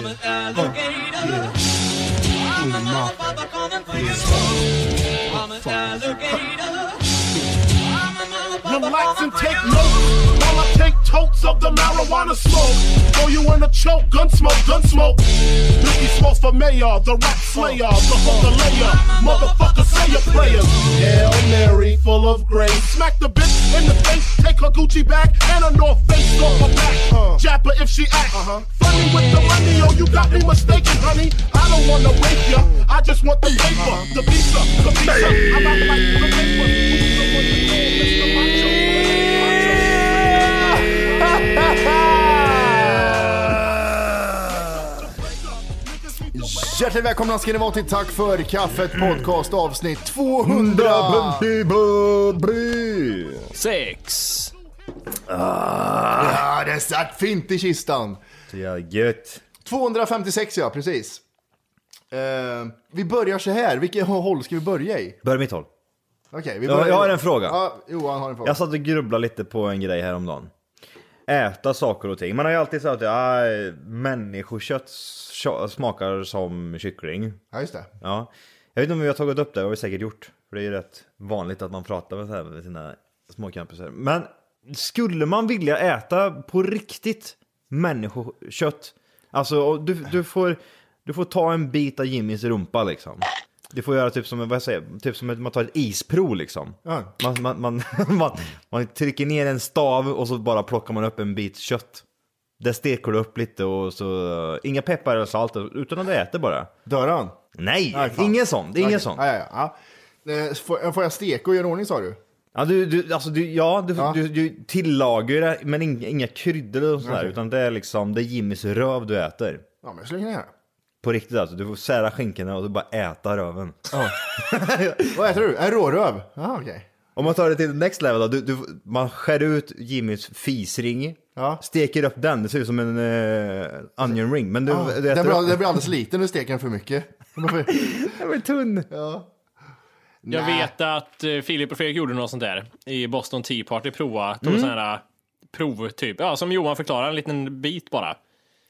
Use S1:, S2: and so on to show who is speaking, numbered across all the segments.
S1: I'm an alligator. I'm a mother, coming for you. I'm an alligator. I'm a mother,
S2: Relax and take notes while I take totes of the marijuana smoke. Throw you in a choke, gun smoke, gun smoke. Ricky Smoke for mayor, the rap slayer, the hooker layer. Motherfucker, say your prayers. Hail Mary, full of grace. Smack the bitch in the face, take her Gucci bag and a North Face off her back. Uh-huh. Jab her if she act. Uh-huh. Funny with the money, oh, you got me mistaken, honey. I don't wanna rape ya, I just want the paper, the visa, the visa. I'm out like the paper.
S3: Hjärtligt välkomna ska ni vara till Tack för kaffet podcast avsnitt 200.
S4: Sex.
S3: Ja, det satt fint i kistan.
S5: Så jävla gött.
S3: 256 ja, precis. Eh, vi börjar så här, vilket håll ska vi börja i?
S5: Börja mitt håll.
S3: Okej, vi
S5: Ja,
S3: börjar...
S5: jag har en fråga.
S3: Ja, Johan har en fråga.
S5: Jag satt och grubblade lite på en grej häromdagen. Äta saker och ting. Man har ju alltid sagt att ja, människokött smakar som kyckling.
S3: Ja, just det.
S5: Ja. Jag vet inte om vi har tagit upp det, det har vi säkert gjort. För det är ju rätt vanligt att man pratar med, så här med sina småkampisar. Men skulle man vilja äta på riktigt människokött? Alltså, du, du, får, du får ta en bit av Jimmys rumpa liksom. Du får göra typ som, vad jag säger, typ som att man tar ett isprov liksom.
S3: Ja.
S5: Man, man, man, man, man trycker ner en stav och så bara plockar man upp en bit kött. Där steker du upp lite och så, inga peppar eller salt, utan att du äter bara.
S3: Dör han?
S5: Nej,
S3: Nej, fan.
S5: ingen sån. Det är ingen
S3: Okej.
S5: sån.
S3: Ja, ja, ja. Eh, Får, får jag steka och göra ordning sa du?
S5: Ja, du, du, alltså du, ja, du,
S3: Ja.
S5: Du, du tillagar det, men inga, inga kryddor och sådär,
S3: Okej.
S5: utan det är liksom, det är Jimmys röv du äter.
S3: Ja, men jag slänger ner.
S5: På riktigt alltså, du får sära skinkorna och du bara äta röven.
S3: Vad äter du? En råröv? Ja, okej.
S5: Om man tar det till next level då, du, du, man skär ut Jimmys fisring,
S3: Ja.
S5: steker upp den, det ser ut som en uh, onion ring. Men du,
S3: Ja,
S5: du
S3: den,
S5: äter
S3: blir,
S5: upp-
S3: den blir alldeles liten, du steker den för mycket. Den blir-
S5: Den blir tunn.
S3: Ja.
S4: Jag
S3: Nej.
S4: vet att eh, Filip och Fredrik gjorde något sånt där i Boston Tea Party, prova, tog
S5: Mm.
S4: sån här eh, prov typ. Ja, som Johan förklarar, en liten bit bara.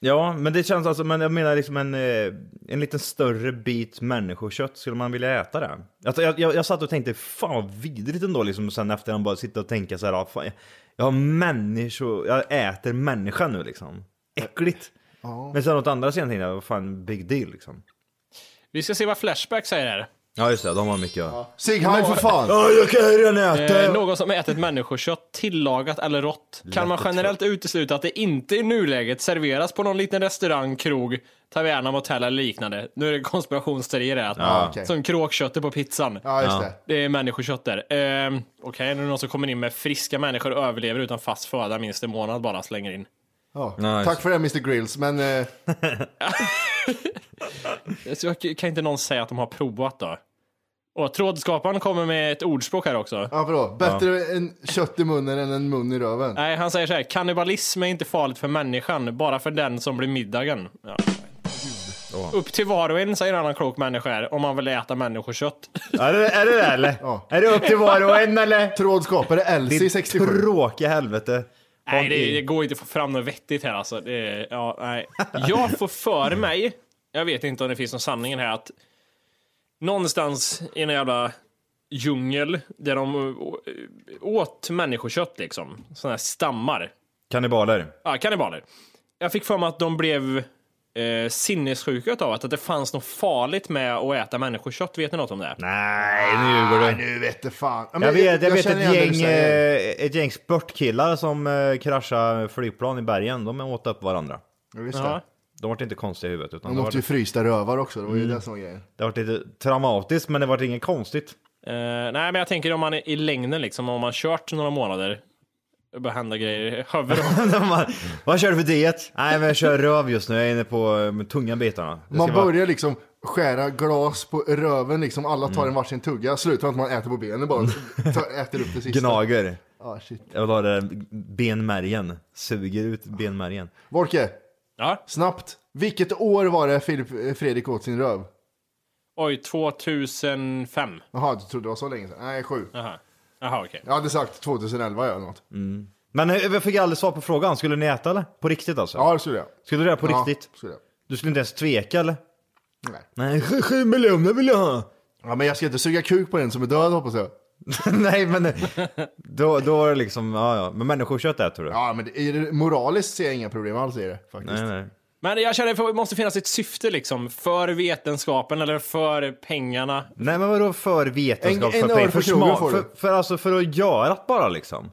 S5: Ja, men det känns alltså, men jag menar liksom en, eh, en liten större bit människokött, skulle man vilja äta det? Alltså, jag, jag, jag satt och tänkte, fan vad vidrigt ändå liksom, och sen efter bara sitta och tänka så här, ah, fan, jag, jag har människor, jag äter människa nu liksom. Äckligt. Men sen åt andra sidan tänkte jag, vad fan, big deal liksom.
S4: Vi ska se vad Flashback säger här.
S5: Ja just det, de har mycket ja.
S3: Sigheim för fan!
S5: Ja, jag kan redan äta!
S4: Eh, någon som ätit människokött, tillagat eller rått. Kan man generellt utesluta att det inte i nuläget serveras på någon liten restaurang, krog, taverna, motell eller liknande? Nu är det konspirationsteorier här.
S3: Ja.
S4: Som kråkköttet på pizzan.
S3: Ja, just det.
S4: Det är människokött där. Ehm, Okej, nu är det någon som kommer in med friska människor och överlever utan fast föda minst en månad bara slänger in.
S3: Ja.
S5: Nice.
S3: Tack för det Mr Grills, men eh,
S4: Så jag- kan inte någon säga att de har provat då? Och trådskaparen kommer med ett ordspråk här också.
S3: ja vadå? Bättre en kött i munnen än en mun i röven.
S4: Nej, han säger så här, kannibalism är inte farligt för människan, bara för den som blir middagen. Ja. Upp till var och en, säger en annan klok människa här, om man vill äta människokött.
S5: Är det är det, det eller?
S3: Ja.
S5: Är det upp till var och en eller?
S3: Trådskapare Elsie 67.
S5: Tråkiga helvete.
S4: Nej, det, det går inte att få fram något vettigt här alltså. Det, ja, nej. Jag får för mig, jag vet inte om det finns någon sanning här, att någonstans i en jävla djungel där de åt människokött liksom, sådana här stammar.
S5: Kannibaler.
S4: Ja, kannibaler. Jag fick för mig att de blev eh, sinnessjuka utav att, att det fanns något farligt med att äta människokött. Vet ni något om det?
S5: Nej, nu ljuger
S3: Nej,
S5: du.
S3: nu vet det fan. Ja, men
S5: Jag vet, jag vet
S3: känner
S5: ett,
S3: det
S5: gäng, eh, ett gäng spurtkillar som eh, kraschade flygplan i bergen. De åt upp varandra.
S3: Ja, visst det.
S5: De var inte konstiga i huvudet. Utan
S3: De
S5: det,
S3: åt ju frysta rövar också, det var ju
S5: Mm.
S3: det som var grejen.
S5: det var lite traumatiskt, men det var inget konstigt.
S4: Eh, nej, men jag tänker om man är i längden, liksom, om man kört några månader. Hända grejer i huvudet.
S5: De bara, Vad kör du för diet? Nej, men jag kör röv just nu. Jag är inne på eh, de tunga bitarna. Det
S3: Man
S5: ska vara-
S3: börjar liksom skära glas på röven, liksom alla tar
S5: Mm.
S3: en varsin tugga, slutar med att man äter på benen bara, tar, äter upp det sista.
S5: Gnager.
S3: Ah, shit.
S5: Jag vill ha det benmärgen. Suger ut benmärgen.
S3: Volke,
S4: ja.
S3: snabbt. Vilket år var det Filip, eh, Fredrik åt sin röv?
S4: Oj, 2005.
S3: Jaha, du trodde det var så länge sedan? Nej, sju.
S4: Jaha, Jaha okej.
S3: Jag hade sagt 2011 eller något.
S5: Men eh, jag fick aldrig svar på frågan. Skulle ni äta eller? På riktigt alltså?
S3: Ja, det skulle jag.
S5: Skulle du göra på
S3: Ja,
S5: riktigt?
S3: skulle jag.
S5: Du skulle inte ens tveka eller?
S3: Nej.
S5: Nej, sju, sju miljoner vill jag ha.
S3: Ja, men jag ska inte suga kuk på en som är död hoppas jag.
S5: Nej, men eh, då, då är det liksom, ja ja. Men människokött äter du?
S3: Ja, men det, är det, moraliskt ser jag inga problem alls i det faktiskt.
S5: Nej, nej.
S4: Men jag känner att det måste finnas ett syfte liksom, för vetenskapen eller för pengarna.
S5: Nej men vadå för vetenskap?
S3: En- en
S5: för,
S3: öl
S5: pengar? för, smak,
S3: du.
S5: för, för, alltså, för att göra det bara liksom.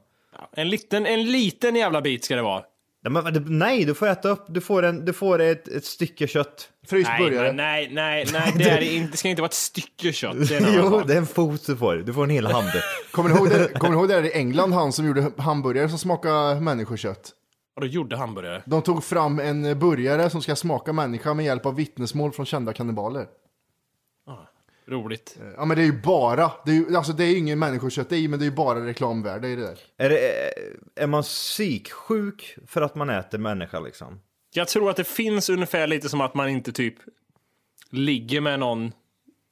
S4: En liten, en liten jävla bit ska det vara.
S5: Nej, men, nej, du får äta upp, du får, en, du får ett, ett stycke kött.
S3: Fryst
S4: Nej,
S3: burgare.
S4: nej, nej, nej, det, är inte, det ska inte vara ett stycke kött. Det är en
S5: Jo, det är en fot du får. Du får en hel hand.
S3: Kommer ni ihåg det, kommer ni ihåg det där i England, han som gjorde hamburgare som smakade människokött?
S4: Och då gjorde hamburgare.
S3: De tog fram en burgare som ska smaka människa med hjälp av vittnesmål från kända kannibaler.
S4: Roligt.
S3: Ja men det är ju bara, det är ju, alltså det är ju ingen människokött i men det är ju bara reklamvärde i det där.
S5: är, det, är man psyksjuk för att man äter människa liksom?
S4: Jag tror att det finns ungefär lite som att man inte typ ligger med någon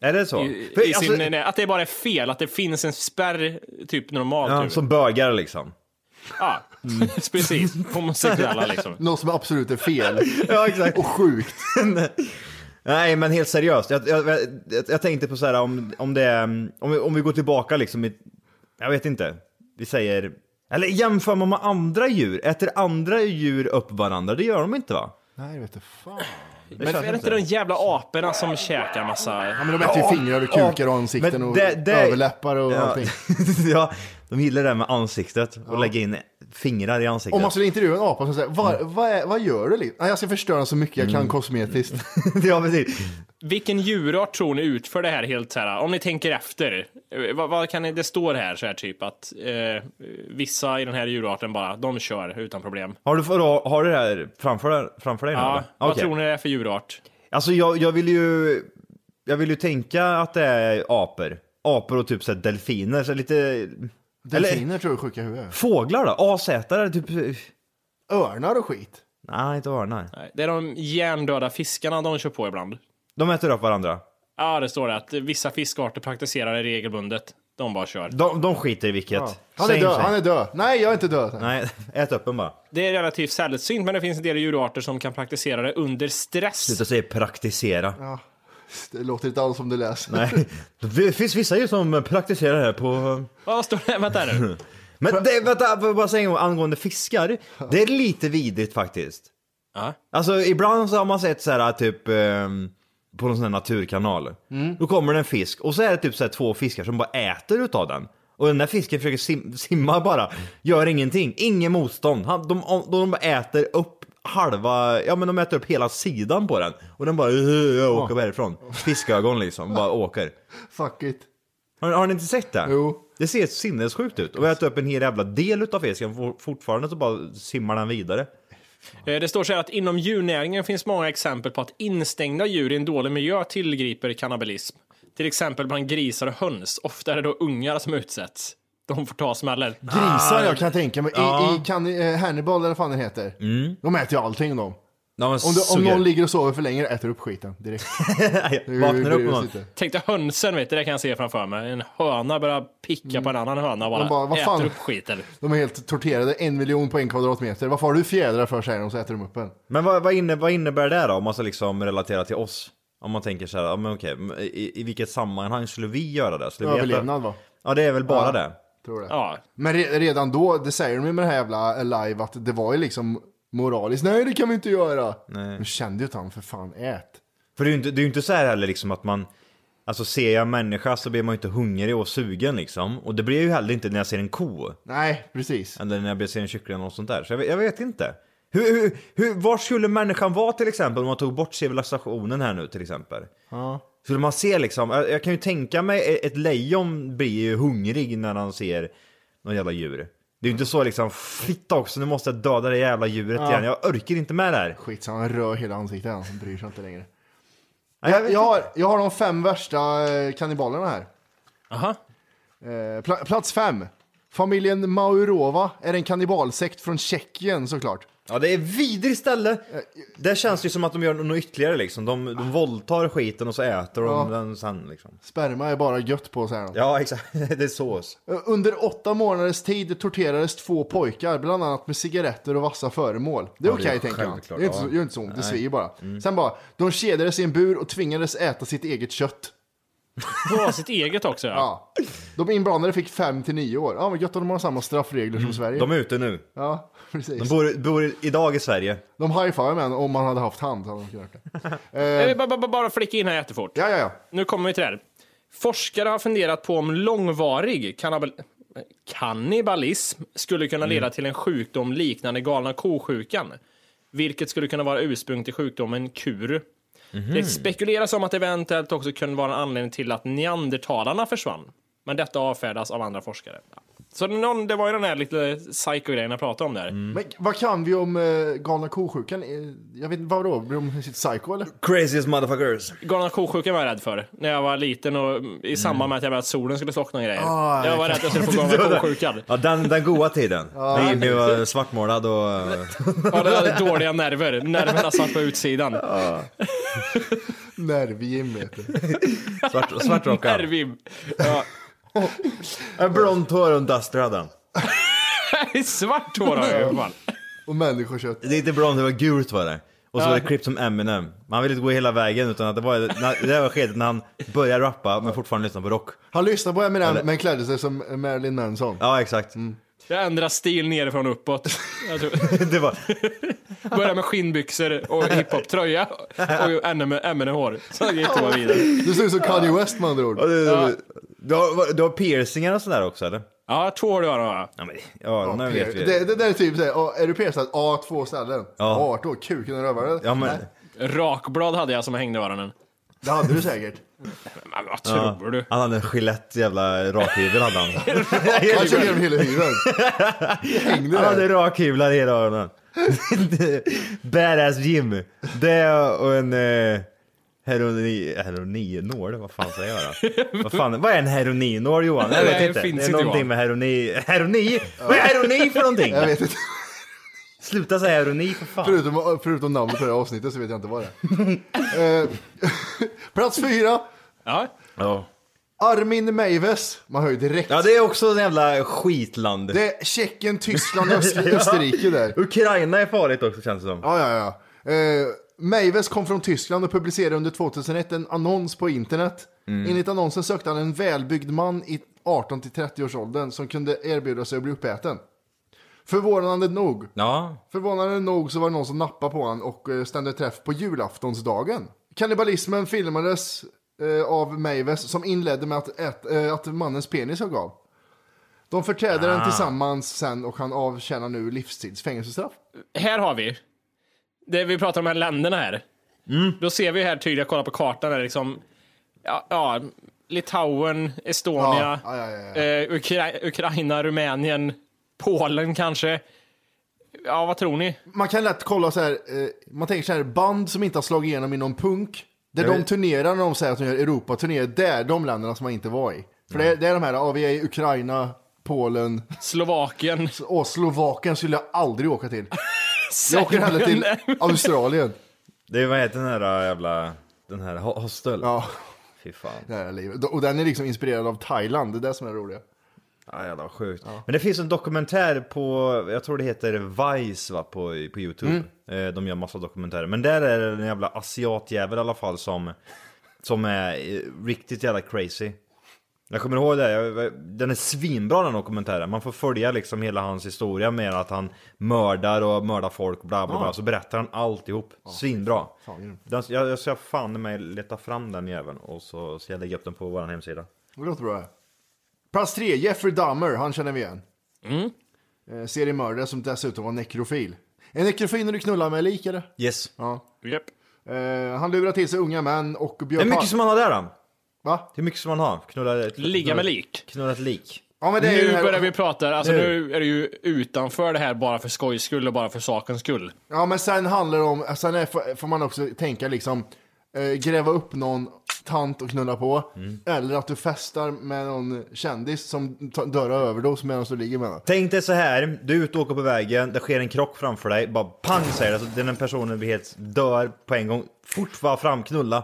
S5: Är det så?
S4: i,
S5: För,
S4: i sin,
S5: alltså,
S4: nej, att det bara är fel, att det finns en spärr typ normalt.
S5: ja,
S4: typ.
S5: som bögar liksom.
S4: Ja, precis. Homosexuella liksom.
S3: Något som absolut är fel
S5: Ja, exakt.
S3: och sjukt.
S5: Nej, men helt seriöst. Jag, jag, jag, jag tänkte på så här om, om det är, om vi, om vi går tillbaka liksom i, jag vet inte, vi säger, eller jämför man med andra djur, äter andra djur upp varandra? Det gör de inte va?
S3: Nej, vet du fan.
S4: Men är det inte de jävla aporna som käkar massa...
S3: Ja, men de äter ju fingrar och kukar och ansikten och
S5: det- det-
S3: överläppar och
S5: Ja.
S3: allting.
S5: ja, de gillar det med ansiktet och lägga in fingrar i ansiktet.
S3: Om man skulle intervjua en apa som säger, vad, vad, är, vad gör du? liksom? "Nej, Jag ska förstöra så mycket jag kan kosmetiskt.
S5: ja, precis.
S4: Vilken djurart tror ni utför det här helt så här? Om ni tänker efter. eh, Vad, vad kan ni, det står här så här typ att eh, vissa i den här djurarten bara, de kör utan problem.
S5: Har du, har, har du det här framför, dig- framför dig nu?
S4: Ja,
S5: eller?
S4: vad
S5: Okej.
S4: tror ni det är för djurart?
S5: Alltså jag, jag vill ju, jag vill ju tänka att det är apor. Apor och typ så här delfiner, så lite... Eller
S3: Delfiner tror jag är sjuka i huvudet.
S5: fåglar då? Asätare, typ...
S3: Örnar och skit.
S5: Nej, inte örnar.
S4: Nej, Det är de hjärndöda fiskarna de kör på ibland.
S5: De äter upp varandra.
S4: Ja, det står det att vissa fiskarter praktiserar det regelbundet. De bara kör.
S5: De, de skiter i vilket.
S3: Han är död, han är död. Nej, jag är inte död.
S5: Nej, ät upp den bara.
S4: Det är relativt sällsynt, men det finns en del djurarter som kan praktisera det under stress.
S5: Sluta säga praktisera.
S3: Det låter inte alls som du läser.
S5: Nej. Det finns vissa djur som praktiserar det här på...
S4: Vad står det? Vänta här nu.
S5: Men det, vänta, bara säga en gång angående fiskar. Det är lite vidrigt faktiskt.
S4: Ja.
S5: Alltså ibland så har man sett så här typ ehm, på någon sån här naturkanal. Då kommer det en fisk och så är det typ så här två fiskar som bara äter utav den. Och den där fisken försöker sim simma bara, gör ingenting, ingen motstånd. Han, de, de, de bara äter upp halva, ja men de äter upp hela sidan på den. Och den bara, "Uh, jag åker härifrån. Fiskögon liksom, bara åker.
S3: Fuck it.
S5: Har, har ni inte sett det?
S3: Jo.
S5: Det ser sinnessjukt ut. Och vi äter upp en hel jävla del utav fisken, for- fortfarande så bara simmar den vidare.
S4: Eh, Det står så här att inom djurnäringen finns många exempel på att instängda djur i en dålig miljö tillgriper kannibalism. Till exempel bland grisar och höns. Ofta är det då ungar som utsätts. De får ta smällen.
S3: Grisar jag kan tänka mig. I,
S5: Ja.
S3: i kan, eh, Hannibal eller vad fan den heter. De äter ju allting de.
S5: Ja, men
S3: Om, du, om
S5: suger.
S3: någon ligger och sover för länge, äter upp skiten direkt.
S5: Vaknar upp med någon.
S3: Sitter.
S4: Tänk dig hönsen, vet du, det kan jag se framför mig. En höna börjar picka på en annan höna och bara,
S3: De bara, vad
S4: äter
S3: fan?
S4: upp skiten.
S3: De är helt torterade, en miljon på en kvadratmeter. Varför har du fjädrar för säger de, så äter de upp en.
S5: Men vad, vad, inne, vad innebär det då om man ska liksom relatera till oss? Om man tänker så här, ja, men okej, men i, i vilket sammanhang skulle vi göra det? Skulle vi äta-
S3: Överlevnad va?
S5: Ja det är väl bara
S3: Ja.
S5: det.
S3: Tror det.
S4: Ja,
S3: Men re, redan då, det säger de ju med det här jävla Alive, att det var ju liksom moraliskt. Nej, det kan vi inte göra.
S5: Nej.
S3: Du kände ju att han för fan ät.
S5: För det är ju inte, det är ju inte så här heller liksom att man Alltså ser jag en människa så blir man ju inte hungrig och sugen liksom. Och det blir jag ju heller inte när jag ser en ko.
S3: Nej, precis.
S5: Eller när jag ser en kyckling och sånt där. Så jag vet, jag vet inte. Hur, hur, hur, var skulle människan vara till exempel om man tog bort civilisationen här nu till exempel?
S3: Ja.
S5: Skulle man se liksom, jag, jag kan ju tänka mig ett lejon blir ju hungrig när han ser någon jävla djur. Det är ju inte så liksom, fitta också, nu måste jag döda det jävla djuret
S3: Ja.
S5: igen. Jag orkar inte med det här.
S3: Skit så han rör hela ansiktet, han bryr sig inte längre.
S5: Nej, jag
S3: Jag, jag, har, jag har de fem värsta eh, kannibalerna här.
S4: Aha.
S3: Eh, pla, plats fem. Familjen Maurova är en kannibalsekt från Tjeckien såklart.
S5: Ja, det är vidrigt ställe. Det känns ju som att de gör något ytterligare liksom. De, de våldtar skiten och så äter de
S3: Ja.
S5: den sen liksom.
S3: Sperma är bara gött på så här.
S5: Ja, exakt. Det är sås.
S3: Eh, Under åtta månaders tid torterades två pojkar, bland annat med cigaretter och vassa föremål. Det är
S5: Ja,
S3: okej tänker jag.
S5: självklart,
S3: Det är inte, så, det gör inte så ont, det svider bara.
S5: Mm.
S3: Sen bara, de kedjades i en bur och tvingades äta sitt eget kött.
S4: På sitt eget också ja.
S3: Ja. De inblandade fick fem till nio år. Ja, vad gött att de har samma straffregler som Sverige.
S5: Mm. De är ute nu.
S3: Ja, precis.
S5: De bor, bor idag i Sverige.
S3: De high-fivar med en, om man hade haft hand. Hade de kunnat det.
S4: Jag vill bara, bara, bara flicka in här jättefort.
S3: Ja, ja, ja.
S4: Nu kommer vi till det här. Forskare har funderat på om långvarig kannibal kannibalism skulle kunna leda till en sjukdom liknande galna ko-sjukan. Vilket skulle kunna vara ursprung till sjukdomen kur. Det spekuleras om att eventuellt också kunde vara en anledning till att neandertalarna försvann. Men detta avfärdas av andra forskare. Ja. Så någon, det var ju den här lite psycho-grejen jag pratade om där.
S3: Men vad kan vi om uh, galna ko-sjukan? Eh, Jag vet inte, vad då? Blir de sitt psycho eller?
S5: Craziest motherfuckers.
S4: Galna ko-sjukan var jag rädd för när jag var liten och i samband med att jag var att solen skulle slockna och grejer.
S3: Ah,
S4: jag var rädd att jag skulle få galna ko-sjukan.
S5: Ja, den, den goa tiden. När Jimmy var svartmålad och...
S4: Ja, det hade dåliga nerver. Nerverna satt på utsidan.
S3: Nerv-Jim vet du.
S5: Svart, svartrockad.
S4: Nervim. Ja.
S5: En blont hår och en duster hade han.
S4: Svart hår har jag i alla fall.
S3: Och människokött.
S5: Det är inte blont, det var gult var det. Och så
S4: Ja.
S5: var det klippt som Eminem. Man ville inte gå hela vägen utan att det var, när, det var skedet när han började rappa men fortfarande lyssnade på rock.
S3: Han lyssnade på Eminem
S5: Eller-
S3: men klädde sig som Marilyn Manson.
S5: Ja exakt.
S4: Jag ändrar stil nerifrån och uppåt. Jag tror-
S5: Det var,
S4: Börjar med skinnbyxor och hiphop-tröja och Eminem-hår. Så gick det bara vidare.
S3: Du ser ut som Kanye West med andra ord.
S5: det, du, har, du har piercingar och sådär också eller?
S4: Ja, två har du har jag.
S5: Ja men, ja, den vet vi.
S3: Det, det där är typ såhär, ja, är du piercad? Ja, två ställen.
S5: Ja.
S3: Ja. Vart då? Kuken och rövaren?
S5: Ja men,
S4: Rakblad hade jag som hängde i öronen.
S3: det hade du säkert.
S4: Men vad
S5: ja,
S4: tror du?
S5: han hade en Gillette jävla rakhyvel hade han.
S3: Han körde genom hela hyveln. Hängde
S5: Han hade rakhyvlar i hela öronen. Badass Jim. Det och en eh, heroni, heroninål, vad fan säger jag då? vad, fan, vad är en heroninål Johan? Jag vet
S4: Nej, det
S5: inte.
S4: finns
S5: det är
S4: inte,
S5: någonting
S4: Johan.
S5: med heroni. Heroni? Vad är heroni för någonting?
S3: Jag vet inte.
S5: Sluta säga heroni för fan.
S3: Förutom, förutom namnet på det här avsnittet så vet jag inte vad det är. Eh, Plats fyra.
S4: Ja.
S5: Ja.
S3: Armin Meiwes. Man hör ju direkt.
S5: ja, det är också en jävla skitland.
S3: Det är Tjeckien, Tyskland, Öst- Österrike där.
S5: Ukraina är farligt också känns det som.
S3: Ja, ja, ja. Eh, Meiwes kom från Tyskland och publicerade under 2001 en annons på internet. Enligt annonsen sökte han en välbyggd man i 18 till 30 års åldern som kunde erbjuda sig att bli uppäten. Förvånande nog,
S5: Ja.
S3: förvånande nog så var det någon som nappade på han och eh, stämde träff på julaftonsdagen. Kannibalismen filmades eh, av Meiwes som inledde med att, ät, eh, att mannens penis högg av. De förträdde den tillsammans sen och han avtjänar nu livstids fängelsestraff.
S4: Här har vi. Det vi pratar om de här länderna här. Då ser vi här tydligt, kolla på kartan, där liksom, ja, ja, Litauen, Estonia,
S3: Ja, ja.
S4: Eh, Ukra- Ukraina, Rumänien, Polen kanske. Ja, vad tror ni?
S3: Man kan lätt kolla så här, eh, man tänker så här, band som inte har slagit igenom inom punk, där
S5: Jag
S3: de turnerar när de säger att de gör Europaturnéer, det är de länderna som man inte var i. För det, är, det är de här, ja, vi är i Ukraina, Polen,
S4: Slovakien.
S3: och Slovakien skulle jag aldrig åka till. Jag åker hellre till Australien.
S5: Det är vad heter den här jävla, den här ho- hostel?
S3: Ja,
S5: Fy fan.
S3: det här är livet. Och den är liksom inspirerad av Thailand, det är det som är det roliga.
S5: Ja, jävla sjukt. Men det finns en dokumentär på, jag tror det heter Vice va, på, på Youtube. Eh, De gör massa dokumentärer. Men där är det en jävla asiatjävel i alla fall som, som är eh, riktigt jävla crazy. Jag kommer ihåg det, jag, den är svinbra den dokumentären. Man får följa liksom hela hans historia med att han mördar och mördar folk, bla bla bla. Så berättar han alltihop. Svinbra. Den, jag, jag ska fan mig leta fram den jäveln och så ska jag lägga upp den på vår hemsida.
S3: Det låter bra. Plats tre, Jeffrey Dahmer, han känner vi igen.
S4: Mm.
S3: Eh, seriemördare som dessutom var nekrofil. En nekrofil när du knullar med lik eller?
S5: Yes.
S3: Ja.
S4: Japp.
S3: Eh, han lurar till sig unga män och bjöd
S5: Hur mycket som man har där då?
S3: Va?
S5: Hur mycket som man har? Knulla ett,
S4: Ligga med lik.
S5: Knulla ett lik.
S3: Ja, men det är ju
S4: Nu
S3: det här-
S4: börjar vi prata, alltså
S5: Nu.
S4: nu är det ju utanför det här bara för skojs skull och bara för sakens skull.
S3: Ja, men sen handlar det om, sen är, får- får man också tänka liksom, eh, gräva upp någon tant och knulla på.
S5: Mm.
S3: Eller att du festar med någon kändis som ta- dör av överdos medan du ligger med den.
S5: Tänk dig så här, du är ute och åker på vägen, det sker en krock framför dig, bara pang säger det, så den personen blir helt dör på en gång. Fort fram, knulla.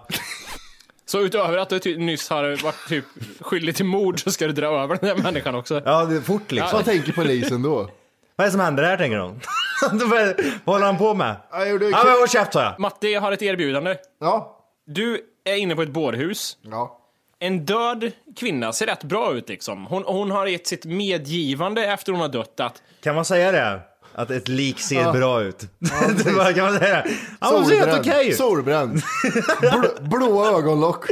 S4: Så utöver att du ty- nyss har varit typ skyldig till mord så ska du dra över den här människan också.
S5: Ja, det är fort liksom.
S3: Vad tänker polisen då?
S5: Vad är det som händer här tänker de? Vad håller han på med?
S3: Jag gjorde
S5: Ja men håll käft sa jag!
S4: Matti har ett erbjudande.
S3: Ja.
S4: Du är inne på ett bårhus.
S3: Ja.
S4: En död kvinna ser rätt bra ut liksom. Hon, hon har gett sitt medgivande efter hon har dött att
S5: Kan man säga det? Att ett lik ser bra ut? det bara, kan man säga? Ja, det är helt okej ju.
S3: Solbränd. Bl- blåa ögonlock.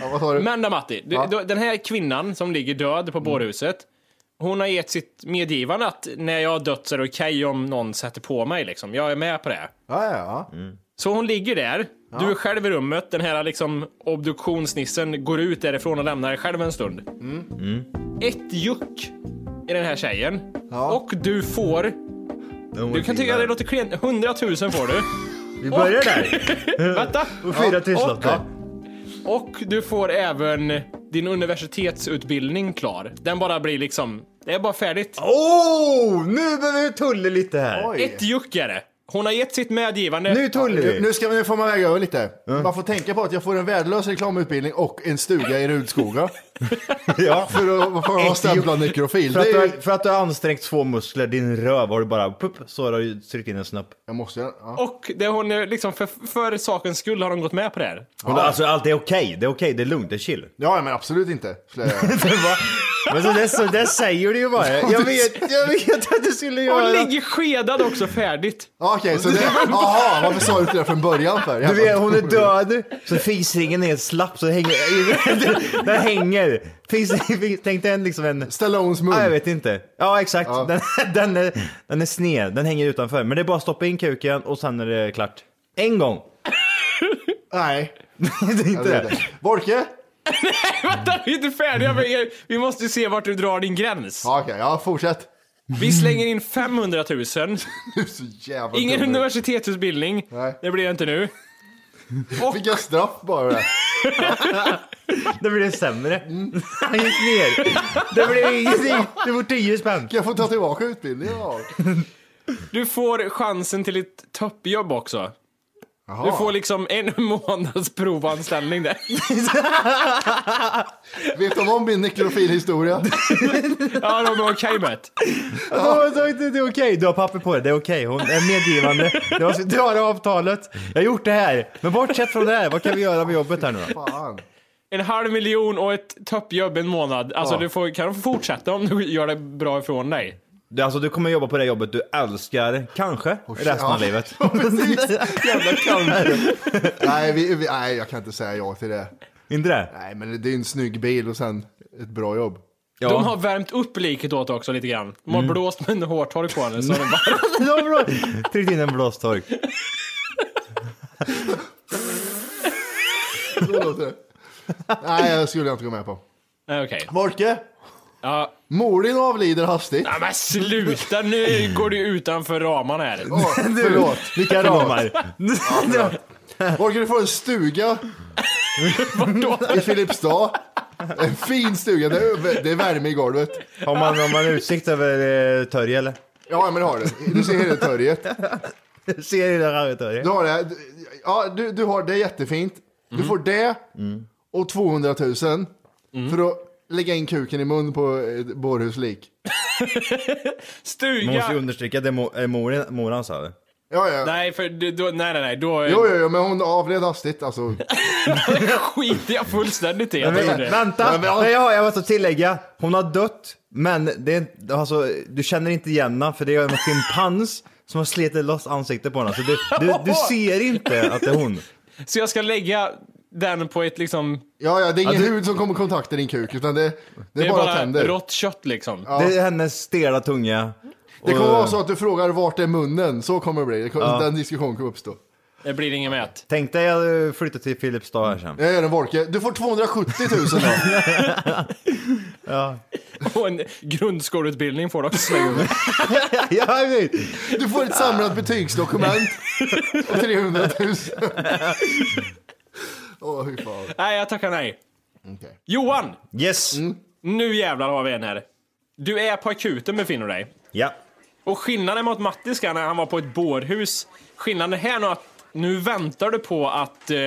S3: ja, sa du?
S4: Men då Matti, du,
S3: Ja.
S4: du, den här kvinnan som ligger död på bårhuset. Hon har gett sitt medgivande att när jag har dött så är det okej om någon sätter på mig liksom. Jag är med på det.
S3: Ja, ja, ja.
S4: Så hon ligger där, du är själv i rummet, den här liksom obduktionsnissen går ut därifrån och lämnar dig själv en stund. Ett juck i den här tjejen. Och du får, du kan tycka det låter klent, 100 000 får du.
S5: Vi börjar där.
S4: Vänta!
S5: Och fyra trisslotter.
S4: Och du får även din universitetsutbildning klar. Den bara blir liksom, det är bara färdigt.
S5: Oh, nu behöver vi tulla lite här.
S3: Oj.
S4: Ett juck är det. Hon har gett sitt medgivande.
S5: Nu tullar
S3: Nu,
S5: vi.
S3: nu, ska, nu får man väga över lite. Man får tänka på att jag får en värdelös reklamutbildning och en stuga i Rudskoga.
S5: Ja.
S3: För att, vara stämplad nekrofil.
S5: För att, du
S3: är,
S5: har, för att du har ansträngt två muskler, din röv har du bara pupp, så har du tryckt in en snopp.
S3: jag måste ja.
S4: Och det hon är liksom, för, för sakens skull har de gått med på det här.
S5: Och då, Alltså allt är okej, det är okej, det är lugnt, det är chill.
S3: ja, men absolut inte. skulle jag-
S5: Va? Men så det, så det säger du ju bara. Jag vet, jag vet att du skulle
S4: Hon
S5: göra
S4: ligger skedad också färdigt.
S3: Okej, så det... Jaha, varför sa du inte det från början för?
S5: Du vet, hon är död, så fisringen är helt slapp så hänger, den hänger. Tänk dig en liksom en...
S3: Stallones mun.
S5: Ja, jag vet inte. Ja, exakt.
S3: Ja.
S5: Den, den, är, den är sned, den hänger utanför. Men det är bara att stoppa in kuken och sen är det klart. En gång.
S3: Nej.
S5: det är inte det.
S3: inte. Borke?
S4: Vänta, vi är inte färdiga med er. Vi måste se vart du drar din gräns.
S3: Ja, okej, ja, fortsätt.
S4: Vi slänger in 500 000.
S3: Du är så jävla
S4: Ingen
S3: dum.
S4: universitetsutbildning.
S3: Nej.
S4: Det blir det inte nu.
S3: Fick jag straff bara det?
S5: Det blir det sämre. Han gick ner. Det blir ingenting. Du får 10 spänn.
S3: Kan jag få ta tillbaka utbildningen? Ja.
S4: Du får chansen till ett toppjobb också.
S3: Jaha.
S4: Du får liksom en månads provanställning där.
S3: Vet de om min nekrofilhistoria?
S4: Ja, de är okej med det.
S5: Ja. Det, det är okej, du har papper på det, det är okej. Hon är medgivande. Du har, du har avtalet. Jag har gjort det här. Men bortsett från det här, vad kan vi göra med jobbet här nu då?
S3: Fan.
S4: En halv miljon och ett toppjobb en månad. Alltså
S3: Ja.
S4: du får, kan du fortsätta om du gör det bra ifrån dig.
S5: Du, alltså, du kommer jobba på det jobbet du älskar, kanske, resten
S3: ja.
S5: av livet.
S3: Precis. Jävla kanske. nej, vi, vi, nej, jag kan inte säga ja till det.
S5: Inte det?
S3: Nej, men det är en snygg bil och sen ett bra jobb.
S5: Ja.
S4: De har värmt upp liket åt också lite grann. De har blåst med en hårtork på henne så de bara...
S5: Tryckt in en blåstork.
S3: Så låter det. Nej, det skulle jag inte gå med på.
S4: Okej.
S3: Morke,
S4: Ja.
S3: mor din avlider hastigt.
S4: Nej men sluta, nu går du utanför ramarna här.
S3: Åh, förlåt.
S5: Vilka ramar.
S3: Morke, du får en stuga i Filipstad. En fin stuga, det är, det är värme i golvet.
S5: Har man, har man utsikt över eh, Törje eller?
S3: Ja, men det har du. Du ser hela torget.
S5: Ser du det här Törje?
S3: Du har det. Ja, du, du har det jättefint. Du får det och 200 000 för att lägga in kuken i mun på ett bårhuslik.
S5: Man måste ju
S4: Stuga,
S5: understryka, det är mo- är moren, moran sa.
S3: Ja, ja.
S4: Nej, för du- då, nej, nej, nej, då
S3: Jo, jo, jo, men hon avled hastigt alltså.
S4: skiter jag fullständigt i att jag gjorde det.
S5: vänta, Nej, ja, jag måste tillägga. Hon har dött, men det är, inte- alltså, du känner inte igen henne för det är en schimpans som har slitit loss ansiktet på henne. Så du, du, du ser inte att det är hon.
S4: Så jag ska lägga den på ett liksom,
S3: Ja, ja, det är ingen
S5: Ja, du-
S3: hud som kommer i kontakt i din kuk, utan det, det,
S4: det
S3: är bara, tänder.
S4: rått kött liksom.
S5: Det är hennes stela tunga.
S3: Det kommer vara så att du frågar vart är munnen, så kommer det bli. Det kommer, Den diskussionen kommer uppstå.
S4: Det blir inget mät.
S5: Tänk dig att flytta till Filipstad här sen.
S3: Jag gör en Volke. Du får 270 000 då.
S4: Och en grundskoleutbildning får du också slänga med.
S5: jag vet.
S3: Du får ett samlat betygsdokument på 300 000. Åh, hur fan.
S4: Nej, jag tackar nej.
S3: Okej.
S4: Johan!
S5: Yes.
S4: Nu jävlar har vi en här. Du är på akuten befinner du dig.
S5: Ja.
S4: Och skillnaden mot Mattis när han var på ett bårhus, skillnaden här nu att nu väntar du på att eh,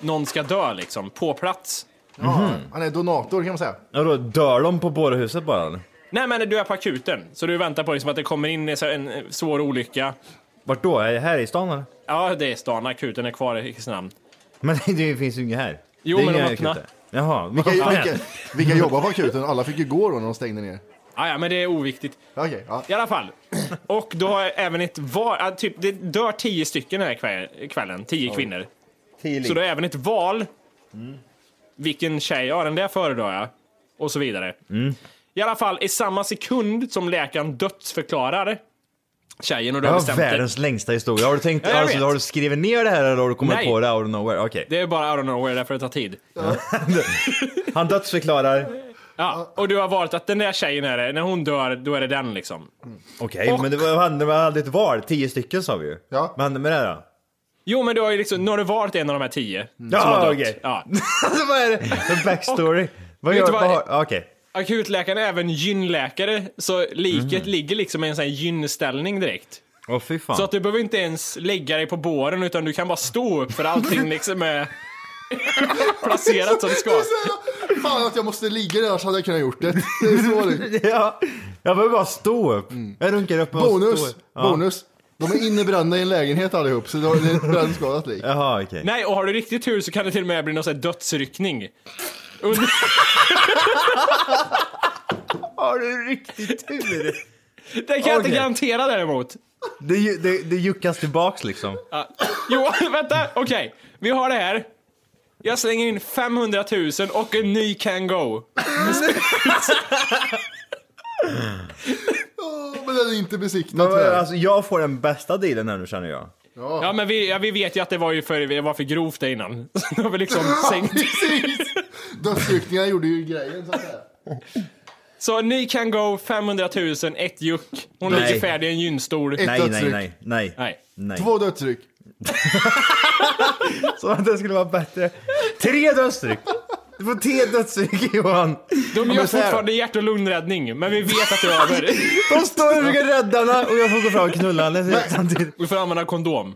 S4: någon ska dö liksom, på plats.
S3: Ja, Han är donator kan man säga.
S5: Och då dör de på bårhuset bara? eller?
S4: Nej men du är på akuten, så du väntar på liksom att det kommer in en, en eh, svår olycka.
S5: Vart då? Är det här i stan eller?
S4: Ja, det är stan, akuten är kvar i Kristinehamn.
S5: Men det finns ju inget här.
S4: Jo,
S5: Det är
S4: men de
S5: inga
S4: öppnar.
S5: akuter. Jaha,
S3: Vilka, vilka, vilka jobbar på akuten? Alla fick ju gå då när de stängde ner.
S4: Ah, ja, men det är oviktigt.
S3: Okej, ja.
S4: I alla fall. Och då har jag även ett val, ah, typ, det dör tio stycken den här kväll, kvällen, tio kvinnor.
S5: Tio
S4: Så det är även ett val. Vilken tjej, ja den där föredrar jag. Och så vidare. I alla fall, i samma sekund som läkaren dödsförklarar tjejen och du har
S5: Jag har
S4: bestämt dig.
S5: världens längsta historia. Har du tänkt,
S4: Ja,
S5: alltså, har du skrivit ner det här eller har du kommit
S4: Nej.
S5: på det out of nowhere? Okej.
S4: Det är bara out of nowhere, därför det tar tid.
S5: Han dödsförklarar.
S4: Ja, och du har valt att den där tjejen är det, när hon dör, då är det den liksom.
S5: Okej,
S4: Och-
S5: men det var, det var aldrig ett val. Tio stycken sa vi ju.
S3: Ja.
S5: Vad hände med det då?
S4: Jo, men du har ju liksom, nu har du valt en av de här tio. som
S5: Ja, okej.
S4: Ja.
S5: alltså vad är det? En backstory. vad
S4: vet
S5: gör
S4: du vad-
S5: vad? Okej.
S4: Akutläkaren är även gynläkare, så liket ligger liksom i en sån här gynställning direkt.
S5: Åh fy fan.
S4: Så att du behöver inte ens lägga dig på båren utan du kan bara stå upp för allting liksom är placerat som det ska.
S3: Fan att jag måste ligga där, annars hade jag kunnat gjort det. Det är så det.
S5: ja, jag behöver bara stå upp. Jag runkar upp och
S3: Bonus,
S5: står. Ja.
S3: bonus. De är innebrända i en lägenhet allihop, så det är ett brännskadat lik.
S5: Jaha, okej.
S4: Nej, och har du riktigt tur så kan det till och med bli någon sån här dödsryckning. Under...
S5: Har du riktigt tur?
S4: Det kan jag inte
S5: Okej.
S4: garantera däremot.
S5: Det, ju- det, det juckas tillbaks liksom.
S4: Ja. Jo, vänta, okej. Vi har det här. Jag slänger in 500 000 och en ny can go.
S3: Men den är inte besiktad tyvärr.
S5: alltså, jag får den bästa dealen här nu känner jag.
S4: Ja, men vi, ja, vi vet ju att det var ju för, det var för grovt det innan. Så då har vi liksom sänkt.
S3: Precis! Dödsryckningar gjorde ju grejen så att säga.
S4: Så ny can go, 500 000, ett juck. Hon
S5: Nej.
S4: ligger färdig i en gynstol.
S3: Ett
S5: Nej, nej,
S3: dödsryck.
S5: nej, nej.
S4: Nej.
S5: nej.
S3: Två dödsryck.
S5: Så att det skulle vara bättre. Tre dödsryck! Du får tre dödsryck Johan.
S4: De gör fortfarande hjärt och lungräddning, men vi vet att det är över.
S5: De står och försöker rädda henne och jag får gå fram och knulla henne samtidigt.
S4: Vi får använda kondom.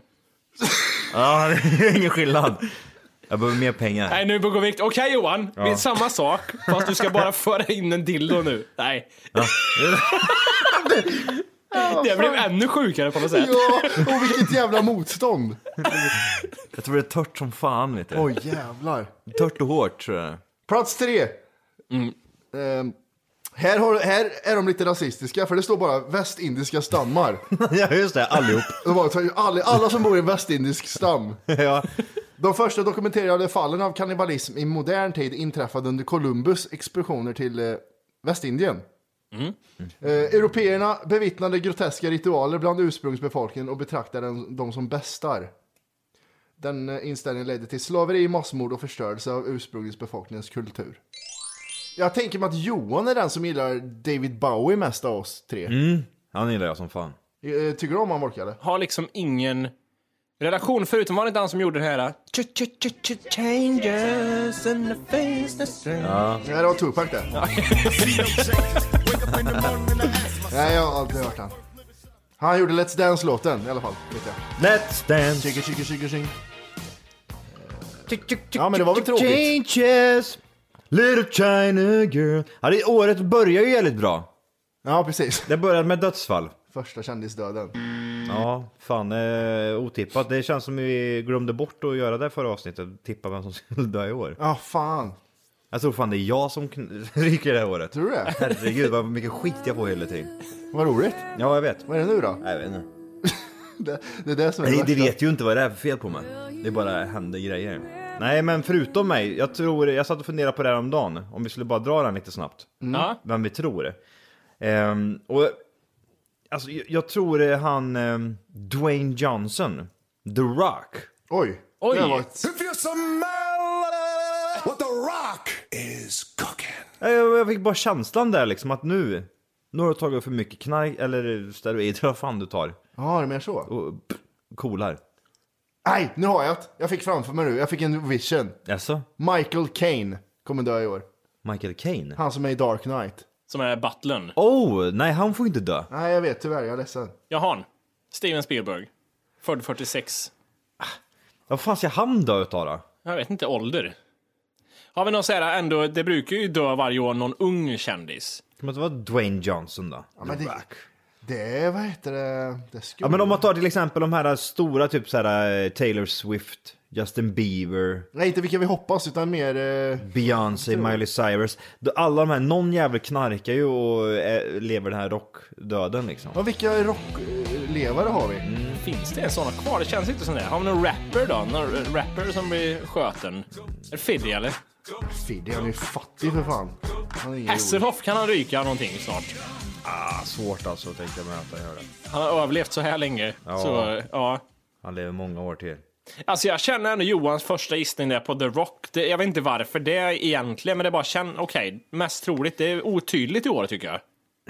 S5: Ja, det är ingen skillnad. Jag behöver mer pengar.
S4: Nej, nu går vi... Okej Johan, det är samma sak, fast du ska bara föra in en dildo nu. Nej. det blev ännu sjukare på något sätt.
S3: Ja, och vilket jävla motstånd.
S5: Jag tror det är tört som fan vet du.
S3: Oj jävlar.
S5: Tört och hårt tror jag.
S3: Plats tre. Ehm, här, har, här är de lite rasistiska, för det står bara västindiska stammar.
S5: Ja just det, allihop.
S3: Alla, alla som bor i en västindisk stam.
S5: Ja.
S3: De första dokumenterade fallen av kannibalism i modern tid inträffade under Columbus expeditioner till eh, Västindien. Eh, Européerna bevittnade groteska ritualer bland ursprungsbefolkningen och betraktade dem som bestar. Den eh, inställningen ledde till slaveri, massmord och förstörelse av ursprungsbefolkningens kultur. Jag tänker mig att Johan är den som gillar David Bowie mest av oss tre.
S5: Han gillar jag som fan.
S3: Eh, Tycker du om han eller?
S4: Har liksom ingen relation, förutom var det inte han som gjorde den här... Changes in the face the strength.
S3: Nej, det var Tupac det. Nej, jag har aldrig hört han. Han gjorde Let's Dance-låten i alla fall. Vet jag.
S5: Let's dance.
S3: Chicka, chicka, chicka, ching. Ja, men det var väl tråkigt.
S5: Changes. Little China girl. Ja, det, året börjar ju jävligt bra.
S3: Ja, precis.
S5: Det började med dödsfall.
S3: Första kändisdöden.
S5: Ja, fan eh, otippat. Det känns som vi glömde bort att göra det förra avsnittet. Tippa vem som skulle dö i år.
S3: Ja, fan.
S5: Jag tror fan det är jag som kn- ryker det här året.
S3: Tror du det?
S5: Herregud vad mycket skit jag får hela tiden.
S3: Vad roligt.
S5: Ja, jag vet.
S3: Vad är det nu då?
S5: Jag vet inte.
S3: Det, det är det som är
S5: Nej,
S3: det värsta.
S5: vet ju inte vad det är för fel på mig. Det bara händer grejer. Nej, men förutom mig. Jag tror, jag satt och funderade på det här om dagen. Om vi skulle bara dra den lite snabbt.
S4: Ja.
S5: Vem vi tror. Ehm, och alltså, jag, jag tror det är han um, Dwayne Johnson. The Rock.
S3: Oj.
S4: Oj.
S3: Det var ett...
S6: If rock is cooking.
S5: Jag, jag fick bara känslan där liksom att nu, nu har du tagit för mycket knark eller steroider, vad fan du tar.
S3: Ja, det är mer så.
S5: Och pff, coolar.
S3: Nej, nu har jag det. Jag fick framför mig nu. Jag fick en vision.
S5: Alltså,
S3: Michael Caine kommer dö i år.
S5: Michael Caine?
S3: Han som är i Dark Knight.
S4: Som är butlern.
S5: Oh, nej han får inte dö.
S3: Nej, jag vet tyvärr. Jag är ledsen.
S4: Jag har han. Steven Spielberg. Född 46.
S5: Vad fan ska han dö utav då?
S4: Jag vet inte ålder. Har vi någon så här ändå, det brukar ju dö varje år någon ung kändis.
S5: Det måste vara Dwayne Johnson då.
S3: Ja, men det, det är, vad heter det? Det skulle...
S5: Ja men om man tar till exempel de här stora typ såhär eh, Taylor Swift, Justin Bieber,
S3: Nej, inte vilka vi hoppas, utan mer... Eh...
S5: Beyoncé, Miley Cyrus. Då Alla de här, någon jävel knarkar ju och eh, lever den här rockdöden liksom.
S3: Ja, vilka rocklevare har vi?
S4: Finns det sådana kvar? Det känns inte som det. Har vi någon rapper då? Någon rapper som blir sköten? Är det Fiddy eller?
S3: Fiddy, han är ju fattig för fan.
S4: Hasselhoff kan han ryka någonting snart.
S5: Ah, svårt alltså att tänka mig att han gör det.
S4: Han har överlevt så här länge.
S5: Ja.
S4: Så, ja.
S5: Han lever många år till.
S4: Alltså jag känner ändå Johans första gissning där på The Rock. Det, jag vet inte varför det är egentligen, men det är bara känn, okej, mest troligt. Det är otydligt i år tycker jag.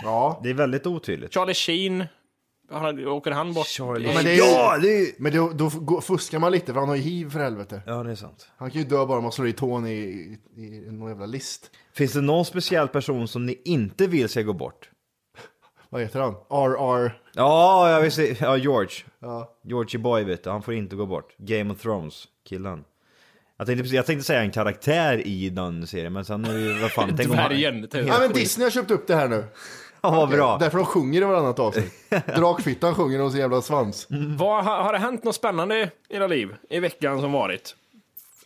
S3: Ja,
S5: Det är väldigt otydligt.
S4: Charlie Sheen, han, åker han bort?
S5: Charlie
S3: men det är-
S5: Ja, det är...
S3: men då, då fuskar man lite för han har ju hiv för helvete.
S5: Ja, det är sant.
S3: Han kan ju dö bara om man slår i tån i, i, i någon jävla list.
S5: Finns det någon speciell person som ni inte vill ska gå bort?
S3: Vad heter han? RR.
S5: Ja, jag vill se. Ja, George.
S3: Ja.
S5: Georgie Boy vet du, han får inte gå bort. Game of Thrones, killen. Jag tänkte, jag tänkte säga en karaktär i den serien, men sen är det ju, vad fan, tänk om han-
S4: Dvärgen. typ.
S3: Nej men Disney har köpt upp det här nu.
S5: Ja, vad bra.
S3: Därför de sjunger i varannat avsnitt. Drakfittan sjunger om sin jävla svans.
S4: Vad, har, har det hänt något spännande i era liv i veckan som varit?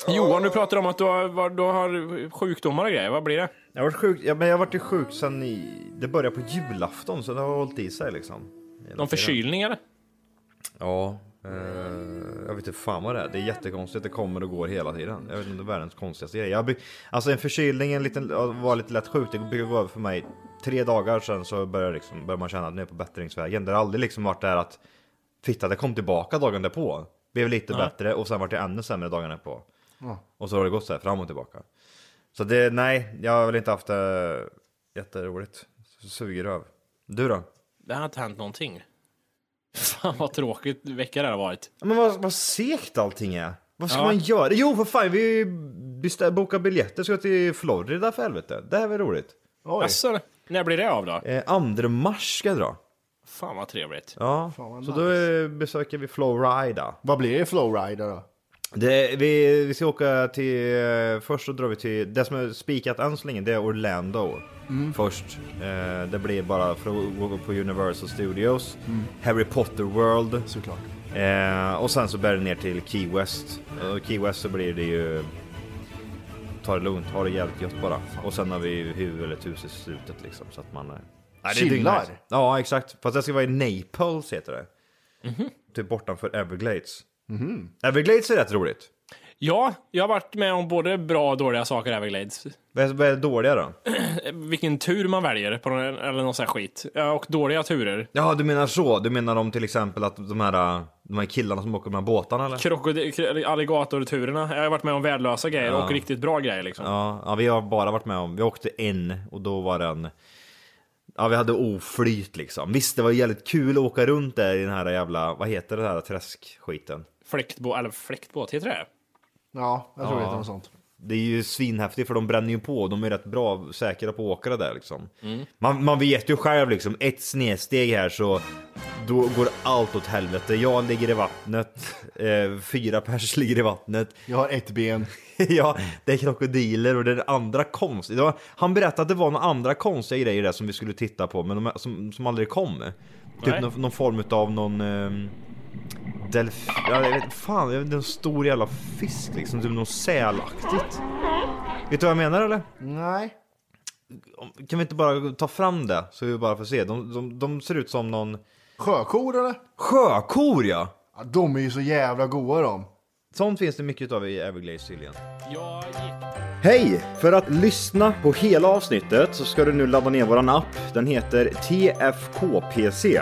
S4: Johan, du pratar om att du har, du har sjukdomar och grejer. Vad blir det?
S5: Jag har varit sjuk, ja, men jag har varit sjuk sen i, det började på julafton, så det har hållit i sig liksom. Hela
S4: Någon
S5: tiden.
S4: förkylning eller?
S5: Ja, eh, jag vet inte fan vad det är. Det är jättekonstigt, det kommer och går hela tiden. Jag vet inte, det är världens konstigaste grej. Jag, alltså en förkylning, en liten, ja, var lite lätt sjuk, det brukar gå över för mig. Tre dagar sedan så börjar, liksom, börjar man känna att nu är på bättringsvägen. Det har aldrig liksom varit där att fitta, det kom tillbaka dagen därpå. Blev lite bättre och sen vart det ännu sämre dagen därpå. Och så har det gått så här fram och tillbaka. Så det, nej, jag har väl inte haft det jätteroligt. Suger röv. Du då?
S4: Det har inte hänt någonting. Fan vad tråkigt vecka det har varit.
S5: Men vad, vad segt allting är. Vad ska
S4: Ja.
S5: man göra? Jo, för fan, vi bokar biljetter ska till Florida för helvete. Det här är väl roligt.
S3: Oj.
S4: När blir det av då?
S5: Eh, 2 mars ska jag dra.
S4: Fan vad trevligt.
S5: Ja,
S3: vad
S5: så då eh, besöker vi Florida.
S3: Vad blir det Flowrider då?
S5: Det, vi, vi ska åka till, eh, först så drar vi till, det som är spikat än så länge det är Orlando. Först. Eh, det blir bara för att gå på Universal Studios, Harry Potter World.
S3: Såklart.
S5: Eh, och sen så bär det ner till Key West. Och Key West så blir det ju... Ta det lugnt, ha det jävligt gött bara. Och sen har vi huvud eller hus i slutet liksom så att man... eh, Nej,
S3: Chillar.
S5: Ja, exakt. Fast det ska vara i Naples heter det. Typ bortanför Everglades. Everglades är rätt roligt.
S4: Ja, jag har varit med om både bra och dåliga saker Everglades.
S5: Vad är, vad är det dåliga då?
S4: Vilken tur man väljer, på någon, eller någon sån här skit. Ja, och dåliga turer.
S5: Ja, du menar så. Du menar om till exempel att de här, de här killarna som åker med båtarna eller?
S4: Krokodil, alligatorturerna. Jag har varit med om värdelösa grejer och riktigt bra grejer liksom.
S5: Ja, ja, vi har bara varit med om, vi åkte en och då var den Ja vi hade oflyt liksom. Visst det var jävligt kul att åka runt där i den här jävla, vad heter det här träskskiten?
S4: Fläktbåt, eller fläktbåt, heter det?
S3: Ja, jag tror det
S5: Ja.
S3: heter något sånt.
S5: Det är ju svinhäftigt för de bränner ju på, de är rätt bra, säkra på att åka det där liksom. Man, man vet ju själv liksom, ett snedsteg här så då går allt åt helvete. Jag ligger i vattnet, eh, fyra pers ligger i vattnet.
S3: Jag har ett ben.
S5: ja, det är krokodiler och det är andra konstiga. Det var, han berättade att det var några andra konstiga grejer där som vi skulle titta på, men de, som, som aldrig kom. Typ någon, någon form av någon... Um, delf... Ja, jag vet fan, jag vet, en stor jävla fisk liksom. Typ något sälaktigt. Vet du vad jag menar eller?
S3: Nej.
S5: Kan vi inte bara ta fram det så vi bara får se? De, de, de ser ut som någon...
S3: Sjökor eller?
S5: Sjökor ja!
S3: Ja, de är ju så jävla goda de.
S5: Sånt finns det mycket av i Everglades tydligen. Hej! För att lyssna på hela avsnittet så ska du nu ladda ner våran app. Den heter TFKPC.